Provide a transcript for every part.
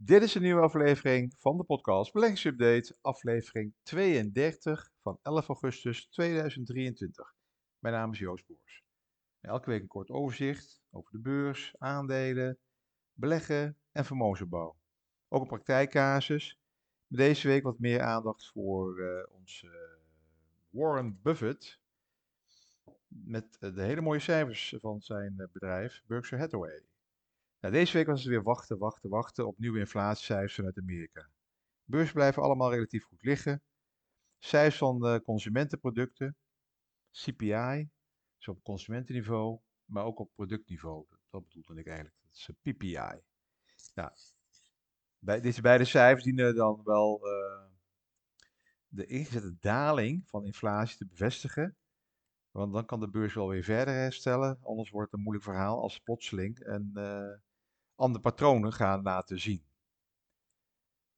Dit is een nieuwe aflevering van de podcast Beleggingsupdate, aflevering 32 van 11 augustus 2023. Mijn naam is Joost Boers. Elke week een kort overzicht over de beurs, aandelen, beleggen en vermogensopbouw. Ook een praktijkcasus. Deze week wat meer aandacht voor uh, onze Warren Buffett. Met uh, de hele mooie cijfers van zijn uh, bedrijf Berkshire Hathaway. Nou, deze week was het weer wachten, wachten, wachten op nieuwe inflatiecijfers vanuit Amerika. Beurs blijven allemaal relatief goed liggen. Cijfers van consumentenproducten, CPI, dus op consumentenniveau, maar ook op productniveau. Dat bedoelde ik eigenlijk. Dat is PPI. Nou, bij, deze beide cijfers dienen dan wel uh, de ingezette daling van inflatie te bevestigen. Want dan kan de beurs wel weer verder herstellen. Anders wordt het een moeilijk verhaal als plotseling een uh, andere patronen gaan laten zien.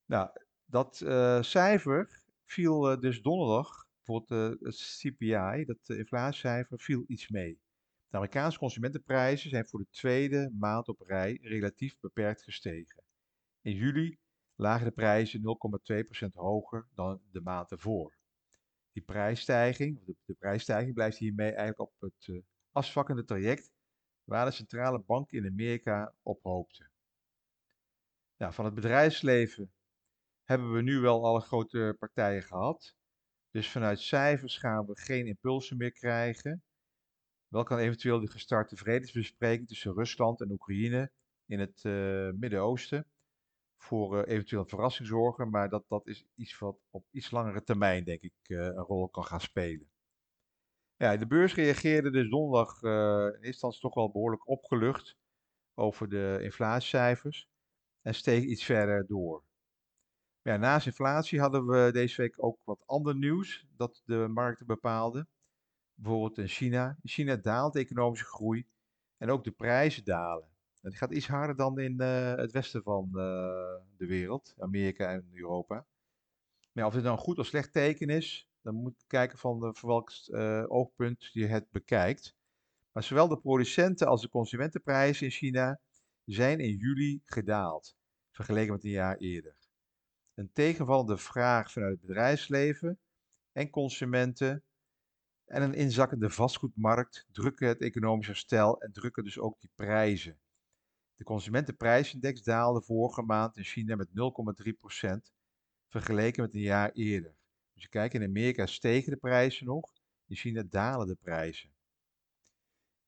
Nou, dat uh, cijfer viel uh, dus donderdag, bijvoorbeeld het CPI, dat inflatiecijfer, viel iets mee. De Amerikaanse consumentenprijzen zijn voor de tweede maand op rij relatief beperkt gestegen. In juli lagen de prijzen 0,2% hoger dan de maand ervoor. Die prijsstijging, de, de prijsstijging blijft hiermee eigenlijk op het afzwakkende traject waar de centrale bank in Amerika op hoopte. Nou, van het bedrijfsleven hebben we nu wel alle grote partijen gehad. Dus vanuit cijfers gaan we geen impulsen meer krijgen. Wel kan eventueel de gestarte vredesbespreking tussen Rusland en Oekraïne in het uh, Midden-Oosten voor uh, eventueel verrassing zorgen, maar dat, dat is iets wat op iets langere termijn, denk ik, uh, een rol kan gaan spelen. Ja, de beurs reageerde dus donderdag uh, in eerste instantie toch wel behoorlijk opgelucht over de inflatiecijfers en steeg iets verder door. Ja, naast inflatie hadden we deze week ook wat ander nieuws dat de markten bepaalde. Bijvoorbeeld in China. In China daalt de economische groei en ook de prijzen dalen. Het gaat iets harder dan in uh, het westen van uh, de wereld, Amerika en Europa. Maar of dit nou een goed of slecht teken is, dan moet je kijken van de, welk uh, oogpunt je het bekijkt. Maar zowel de producenten als de consumentenprijzen in China zijn in juli gedaald, vergeleken met een jaar eerder. Een tegenvallende vraag vanuit het bedrijfsleven en consumenten en een inzakkende vastgoedmarkt drukken het economisch herstel en drukken dus ook die prijzen. De consumentenprijsindex daalde vorige maand in China met 0,3% vergeleken met een jaar eerder. Dus je kijkt, in Amerika stegen de prijzen nog, in China dalen de prijzen.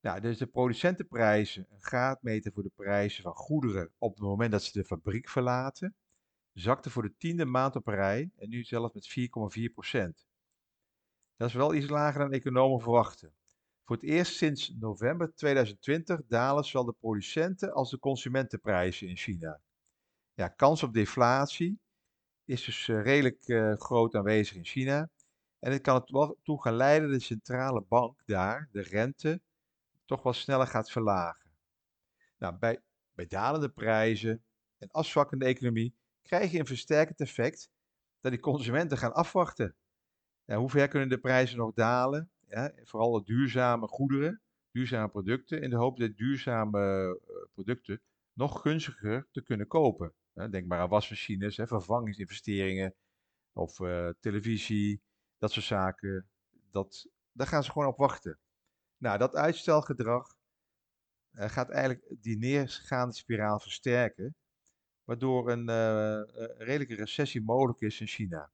Nou, dus de producentenprijzen, een graadmeter voor de prijzen van goederen op het moment dat ze de fabriek verlaten, zakte voor de tiende maand op rij en nu zelfs met 4,4%. Dat is wel iets lager dan economen verwachten. Voor het eerst sinds november 2020 dalen zowel de producenten als de consumentenprijzen in China. Ja, kans op deflatie is dus uh, redelijk uh, groot aanwezig in China. En het kan er wel toe gaan leiden dat de centrale bank daar de rente toch wel sneller gaat verlagen. Nou, bij, dalende prijzen en afzwakkende economie krijg je een versterkend effect dat die consumenten gaan afwachten. Ja, hoe ver kunnen de prijzen nog dalen? Ja, vooral de duurzame goederen, duurzame producten, in de hoop dat duurzame uh, producten nog gunstiger te kunnen kopen. Denk maar aan wasmachines, vervangingsinvesteringen of uh, televisie, dat soort zaken. Dat, daar gaan ze gewoon op wachten. Nou, dat uitstelgedrag uh, gaat eigenlijk die neergaande spiraal versterken, waardoor een uh, redelijke recessie mogelijk is in China.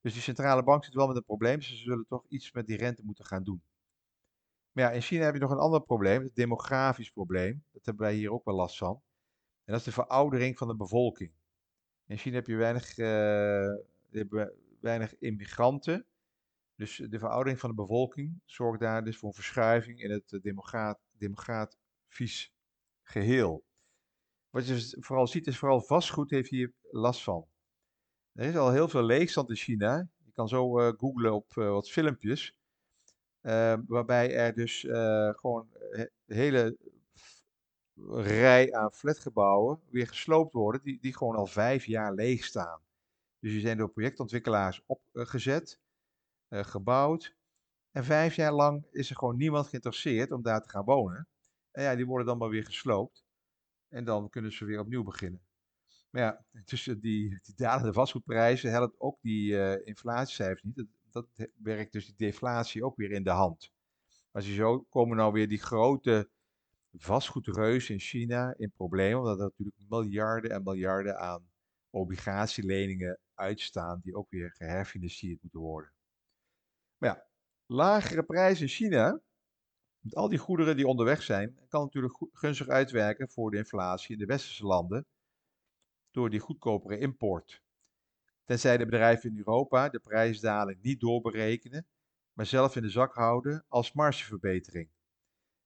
Dus die centrale bank zit wel met een probleem, ze zullen toch iets met die rente moeten gaan doen. Maar ja, in China heb je nog een ander probleem, het demografisch probleem. Dat hebben wij hier ook wel last van. En dat is de veroudering van de bevolking. In China heb je weinig, uh, weinig immigranten. Dus de veroudering van de bevolking zorgt daar dus voor een verschuiving in het demograat, demografisch geheel. Wat je vooral ziet is vooral vastgoed heeft hier last van. Er is al heel veel leegstand in China. Je kan zo uh, googlen op wat filmpjes. Uh, waarbij er dus gewoon hele rij aan flatgebouwen weer gesloopt worden, die, die gewoon al vijf jaar leeg staan. Dus die zijn door projectontwikkelaars opgezet, uh, gebouwd. En vijf jaar lang is er gewoon niemand geïnteresseerd om daar te gaan wonen. En ja, die worden dan maar weer gesloopt. En dan kunnen ze weer opnieuw beginnen. Maar ja, tussen die, die dalende vastgoedprijzen helpt ook die uh, inflatiecijfers niet. Dat, dat werkt dus die deflatie ook weer in de hand. Je zo komen nou weer die grote vastgoedreuzen in China in problemen, omdat er natuurlijk miljarden en miljarden aan obligatieleningen uitstaan die ook weer geherfinancierd moeten worden. Maar ja, lagere prijzen in China, met al die goederen die onderweg zijn, kan natuurlijk gunstig uitwerken voor de inflatie in de westerse landen door die goedkopere import. Tenzij de bedrijven in Europa de prijsdaling niet doorberekenen, maar zelf in de zak houden als margeverbetering.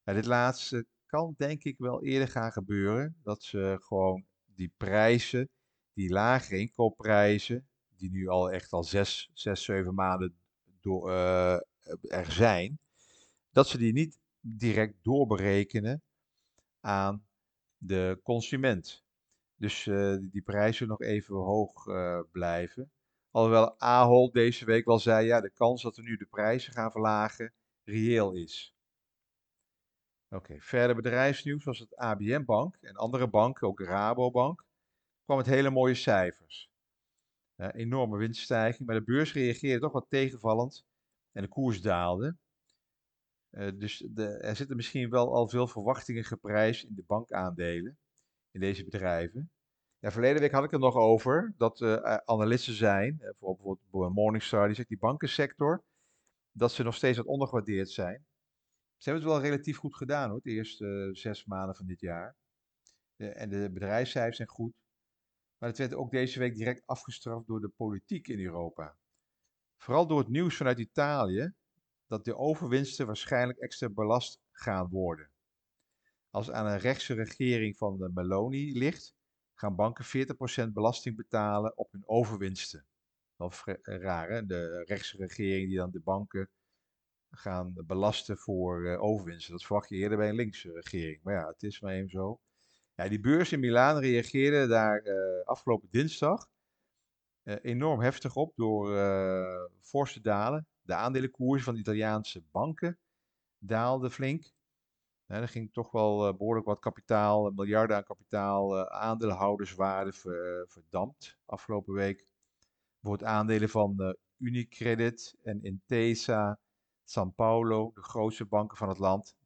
dit laatste kan denk ik wel eerder gaan gebeuren, dat ze gewoon die prijzen, die lagere inkoopprijzen, die nu al echt al zes, zes zeven maanden door, uh, er zijn, dat ze die niet direct doorberekenen aan de consument. Dus uh, die prijzen nog even hoog uh, blijven. Alhoewel Ahold deze week wel zei, ja, de kans dat we nu de prijzen gaan verlagen reëel is. Oké, verder bedrijfsnieuws was het ABN Bank en andere banken, ook Rabobank, kwam met hele mooie cijfers. Enorme winststijging, maar de beurs reageerde toch wat tegenvallend en de koers daalde. Uh, dus de, er zitten misschien wel al veel verwachtingen geprijsd in de bankaandelen in deze bedrijven. Ja, verleden week had ik het nog over dat uh, analisten zijn, uh, bijvoorbeeld Morningstar, die zegt die bankensector, dat ze nog steeds wat ondergewaardeerd zijn. Ze hebben het wel relatief goed gedaan hoor, de eerste zes maanden van dit jaar. en de bedrijfscijfers zijn goed. Maar het werd ook deze week direct afgestraft door de politiek in Europa. Vooral door het nieuws vanuit Italië dat de overwinsten waarschijnlijk extra belast gaan worden. Als aan een rechtse regering van de Meloni ligt, gaan banken 40% belasting betalen op hun overwinsten. Wel raar, hè? De rechtse regering die dan de banken gaan belasten voor uh, overwinsten. Dat verwacht je eerder bij een linkse regering. Maar ja, het is maar even zo. Ja, die beurs in Milaan reageerde daar uh, afgelopen dinsdag uh, enorm heftig op door forse dalen. De aandelenkoers van de Italiaanse banken daalde flink. Ja, er ging toch wel behoorlijk wat kapitaal, miljarden aan kapitaal, aandeelhouderswaarde ver, verdampt afgelopen week. Bijvoorbeeld aandelen van Unicredit en Intesa, San Paulo, de grootste banken van het land,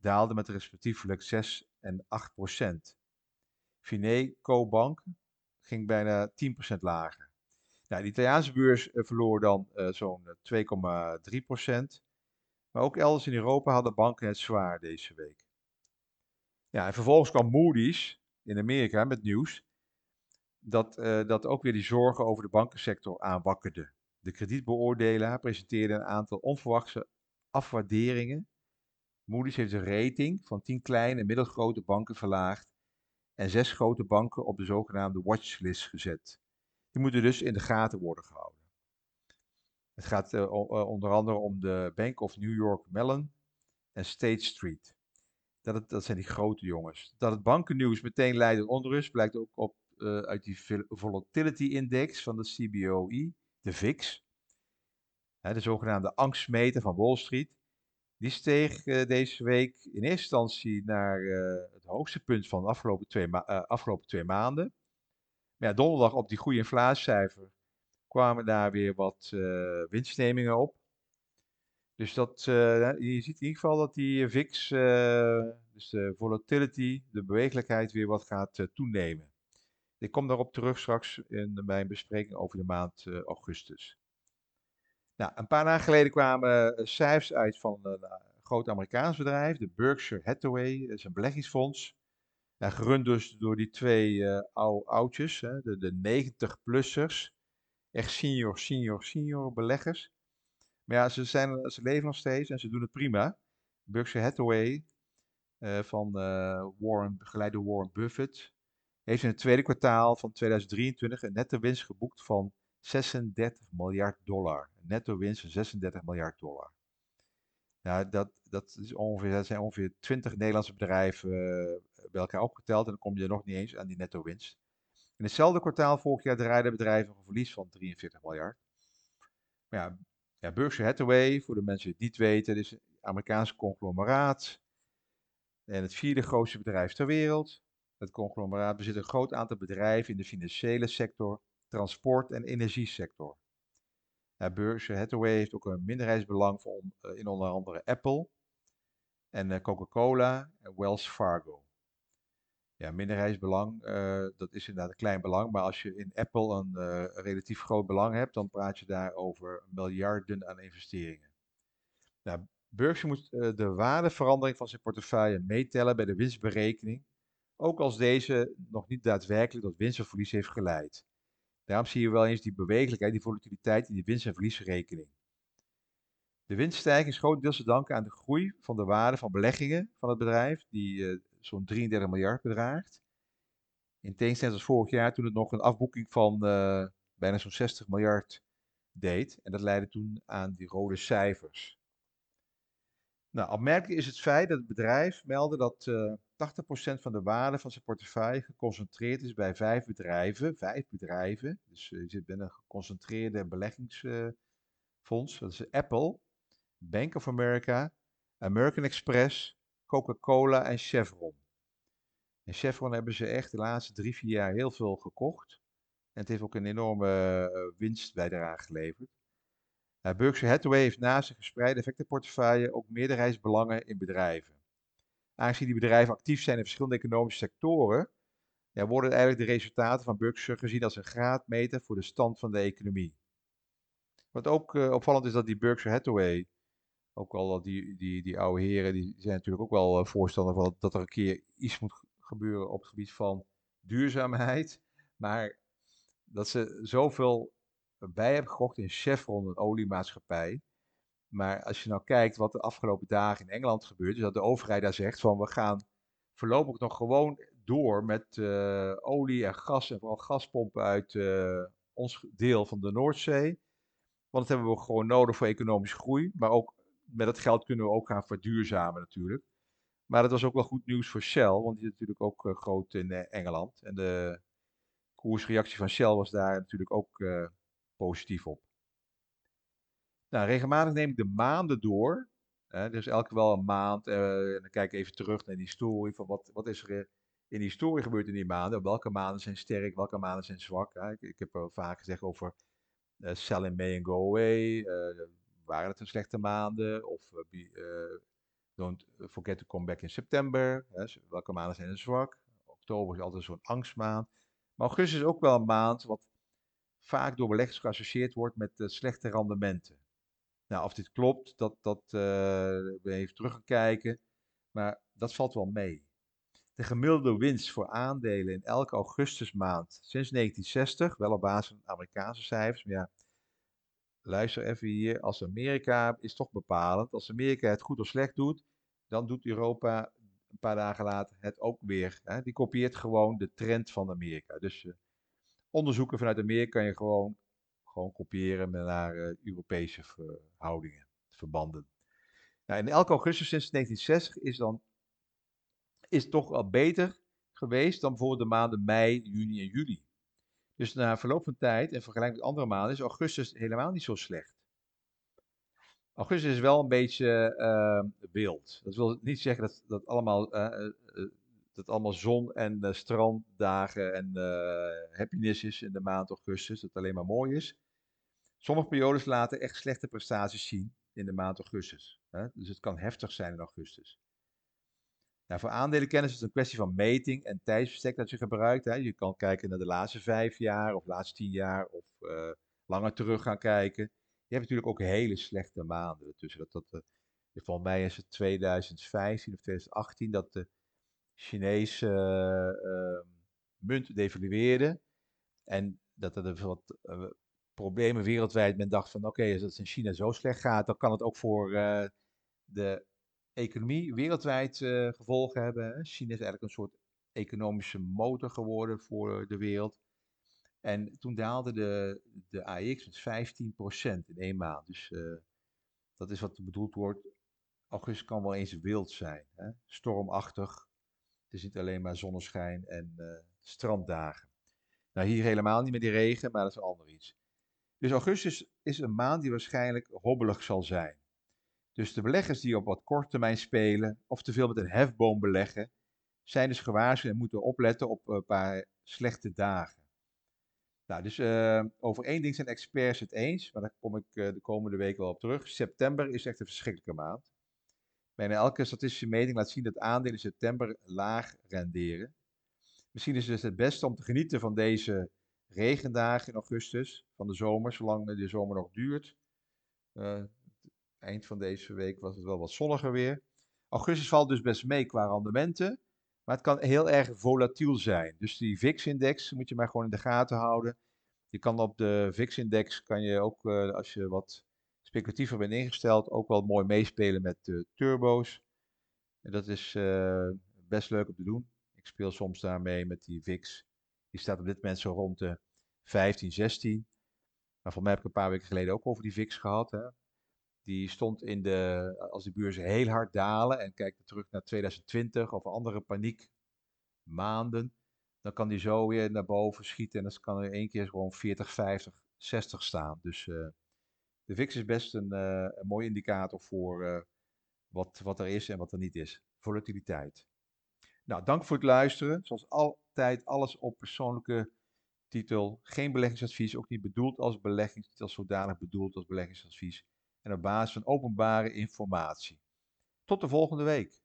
daalden met respectievelijk 6 en 8 procent. Fineco Bank ging bijna 10 procent lager. Nou, de Italiaanse beurs verloor dan zo'n 2,3 procent. Maar ook elders in Europa hadden banken het zwaar deze week. Ja, en vervolgens kwam Moody's in Amerika met nieuws dat, dat ook weer die zorgen over de bankensector aanwakkerde. De kredietbeoordelaar presenteerde een aantal onverwachte afwaarderingen. Moody's heeft een rating van 10 kleine en middelgrote banken verlaagd en zes grote banken op de zogenaamde watchlist gezet. Die moeten dus in de gaten worden gehouden. Het gaat uh, onder andere om de Bank of New York Mellon en State Street. Dat, dat zijn die grote jongens. Dat het bankennieuws meteen leidt tot onrust blijkt ook op, uh, uit die Volatility Index van de CBOE, de VIX. De zogenaamde angstmeter van Wall Street. Die steeg uh, deze week in eerste instantie naar het hoogste punt van de afgelopen twee, ma afgelopen twee maanden. Maar ja, donderdag op die goede inflatiecijfer kwamen daar weer wat winstnemingen op. Dus dat, uh, je ziet in ieder geval dat die VIX, uh, dus de volatility, de bewegelijkheid weer wat gaat toenemen. Ik kom daarop terug straks in mijn bespreking over de maand augustus. Nou, een paar dagen geleden kwamen cijfers uit van een groot Amerikaans bedrijf, de Berkshire Hathaway, dat is een beleggingsfonds. Gerund dus door die twee oude oudjes, hè, de, de 90-plussers echt senior, senior, senior beleggers. Maar ja, ze, zijn, ze leven nog steeds en ze doen het prima. Berkshire Hathaway uh, van uh, Warren, begeleid door Warren Buffett, heeft in het tweede kwartaal van 2023 een netto winst geboekt van 36 miljard dollar. Netto winst van 36 miljard dollar. Ja, dat, dat, is ongeveer, zijn ongeveer 20 Nederlandse bedrijven uh, bij elkaar opgeteld. En dan kom je nog niet eens aan die netto winst. In hetzelfde kwartaal vorig jaar draaiden bedrijven een verlies van 43 miljard. Maar ja, Berkshire Hathaway, voor de mensen die het niet weten, is een Amerikaanse conglomeraat. En het vierde grootste bedrijf ter wereld. Het conglomeraat bezit een groot aantal bedrijven in de financiële sector, transport- en energiesector. Berkshire Hathaway heeft ook een minderheidsbelang uh, in onder andere Apple en uh, Coca-Cola en Wells Fargo. Ja, minderheidsbelang, uh, dat is inderdaad een klein belang, maar als je in Apple een relatief groot belang hebt, dan praat je daar over miljarden aan investeringen. Nou, Berkshire moet de waardeverandering van zijn portefeuille meetellen bij de winstberekening, ook als deze nog niet daadwerkelijk tot winst of verlies heeft geleid. Daarom zie je wel eens die bewegelijkheid, die volatiliteit in die winst- en verliesrekening. De winststijging is grotendeels te danken aan de groei van de waarde van beleggingen van het bedrijf, die uh, zo'n 33 miljard bedraagt. In tegenstelling tot vorig jaar, toen het nog een afboeking van uh, bijna zo'n 60 miljard deed. En dat leidde toen aan die rode cijfers. Nou, opmerkelijk is het feit dat het bedrijf meldde dat uh, 80% van de waarde van zijn portefeuille geconcentreerd is bij vijf bedrijven. Vijf bedrijven. Dus uh, je zit bij een geconcentreerde beleggingsfonds. dat is Apple, Bank of America, American Express, Coca-Cola en Chevron. En Chevron hebben ze echt de laatste drie, vier jaar heel veel gekocht. En het heeft ook een enorme uh, winstbijdrage geleverd. Uh, Berkshire Hathaway heeft naast zijn gespreide effectenportefeuille ook meerderheidsbelangen in bedrijven. Aangezien die bedrijven actief zijn in verschillende economische sectoren, ja, worden eigenlijk de resultaten van Berkshire gezien als een graadmeter voor de stand van de economie. Wat ook uh, opvallend is dat die Berkshire Hathaway, ook al die, die, die oude heren, die zijn natuurlijk ook wel uh, voorstander van dat er een keer iets moet gebeuren op het gebied van duurzaamheid. Maar dat ze zoveel bij hebben gekocht in Chevron, een oliemaatschappij. Maar als je nou kijkt wat de afgelopen dagen in Engeland gebeurt, is dat de overheid daar zegt van we gaan voorlopig nog gewoon door met uh, olie en gas en vooral gaspompen uit uh, ons deel van de Noordzee. Want dat hebben we gewoon nodig voor economische groei. Maar ook met dat geld kunnen we ook gaan verduurzamen natuurlijk. Maar dat was ook wel goed nieuws voor Shell, want die is natuurlijk ook uh, groot in Engeland. En de koersreactie van Shell was daar natuurlijk ook positief op. Nou, regelmatig neem ik de maanden door. Hè, dus elke wel een maand. Uh, en dan kijk ik even terug naar die historie. Van wat, wat is er in die historie gebeurd in die maanden? Welke maanden zijn sterk, welke maanden zijn zwak? Ik, heb vaak gezegd over uh, sell in May and go away. Waren het een slechte maanden? Of don't forget to come back in september. Hè? Welke maanden zijn er zwak? Oktober is altijd zo'n angstmaand. Maar augustus is ook wel een maand wat vaak door beleggers geassocieerd wordt met slechte rendementen. Nou, of dit klopt, dat, dat uh, we even terug gaan kijken. Maar dat valt wel mee. De gemiddelde winst voor aandelen in elke augustusmaand sinds 1960, wel op basis van Amerikaanse cijfers, maar ja, luister even hier, als Amerika is toch bepalend. Als Amerika het goed of slecht doet, dan doet Europa een paar dagen later het ook weer. Hè? Die kopieert gewoon de trend van Amerika. Dus uh, onderzoeken vanuit Amerika kan je gewoon gewoon kopiëren naar uh, Europese verhoudingen, verbanden. Nou, in elke augustus sinds 1960 is dan is toch wel beter geweest dan bijvoorbeeld de maanden mei, juni en juli. Dus na verloop van tijd en vergelijk met andere maanden is augustus helemaal niet zo slecht. Augustus is wel een beetje uh, wild. Dat wil niet zeggen dat, dat, allemaal, uh, uh, dat allemaal zon en stranddagen en happiness is in de maand augustus. Dat het alleen maar mooi is. Sommige periodes laten echt slechte prestaties zien in de maand augustus. Hè? Dus het kan heftig zijn in augustus. Nou, voor aandelenkennis is het een kwestie van meting en tijdsbestek dat je gebruikt. Hè? Je kan kijken naar de laatste vijf jaar of laatste tien jaar of uh, langer terug gaan kijken. Je hebt natuurlijk ook hele slechte maanden tussen. Dat, dat, uh, mij is het 2015 of 2018 dat de Chinese uh, munt devalueerde. En dat er wat problemen wereldwijd. Men dacht van oké, als het in China zo slecht gaat, dan kan het ook voor uh, de economie wereldwijd uh, gevolgen hebben. China is eigenlijk een soort economische motor geworden voor de wereld. En toen daalde de, de AX met 15% in één maand. Dus uh, dat is wat bedoeld wordt. Augustus kan wel eens wild zijn. Hè? Stormachtig. Het is niet alleen maar zonneschijn en stranddagen. Nou, hier helemaal niet met die regen, maar dat is een ander iets. Dus augustus is een maand die waarschijnlijk hobbelig zal zijn. Dus de beleggers die op wat korte termijn spelen of te veel met een hefboom beleggen, zijn dus gewaarschuwd en moeten opletten op een paar slechte dagen. Nou, dus uh, over één ding zijn experts het eens, maar daar kom ik uh, de komende week wel op terug. September is echt een verschrikkelijke maand. Bijna elke statistische meting laat zien dat aandelen september laag renderen. Misschien is het dus het beste om te genieten van deze regendagen in augustus, van de zomer, zolang de zomer nog duurt. Uh, eind van deze week was het wel wat zonniger weer. Augustus valt dus best mee qua rendementen. Maar het kan heel erg volatiel zijn. Dus die VIX-index moet je maar gewoon in de gaten houden. Je kan op de VIX-index, kan je ook uh, als je wat speculatiever bent ingesteld, ook wel mooi meespelen met de turbo's. En dat is uh, best leuk om te doen. Ik speel soms daarmee met die VIX. Die staat op dit moment zo rond de 15, 16. Maar voor mij heb ik een paar weken geleden ook over die VIX gehad. Hè. Die stond in de, als de beurzen heel hard dalen en kijkt terug naar 2020 of andere paniekmaanden, dan kan die zo weer naar boven schieten en dan kan er één keer gewoon 40, 50, 60 staan. Dus uh, de VIX is best een, uh, een mooi indicator voor uh, wat, wat er is en wat er niet is. Volatiliteit. Nou, dank voor het luisteren. Zoals alles op persoonlijke titel. Geen beleggingsadvies, ook niet bedoeld als beleggings, niet als zodanig bedoeld als beleggingsadvies en op basis van openbare informatie. Tot de volgende week.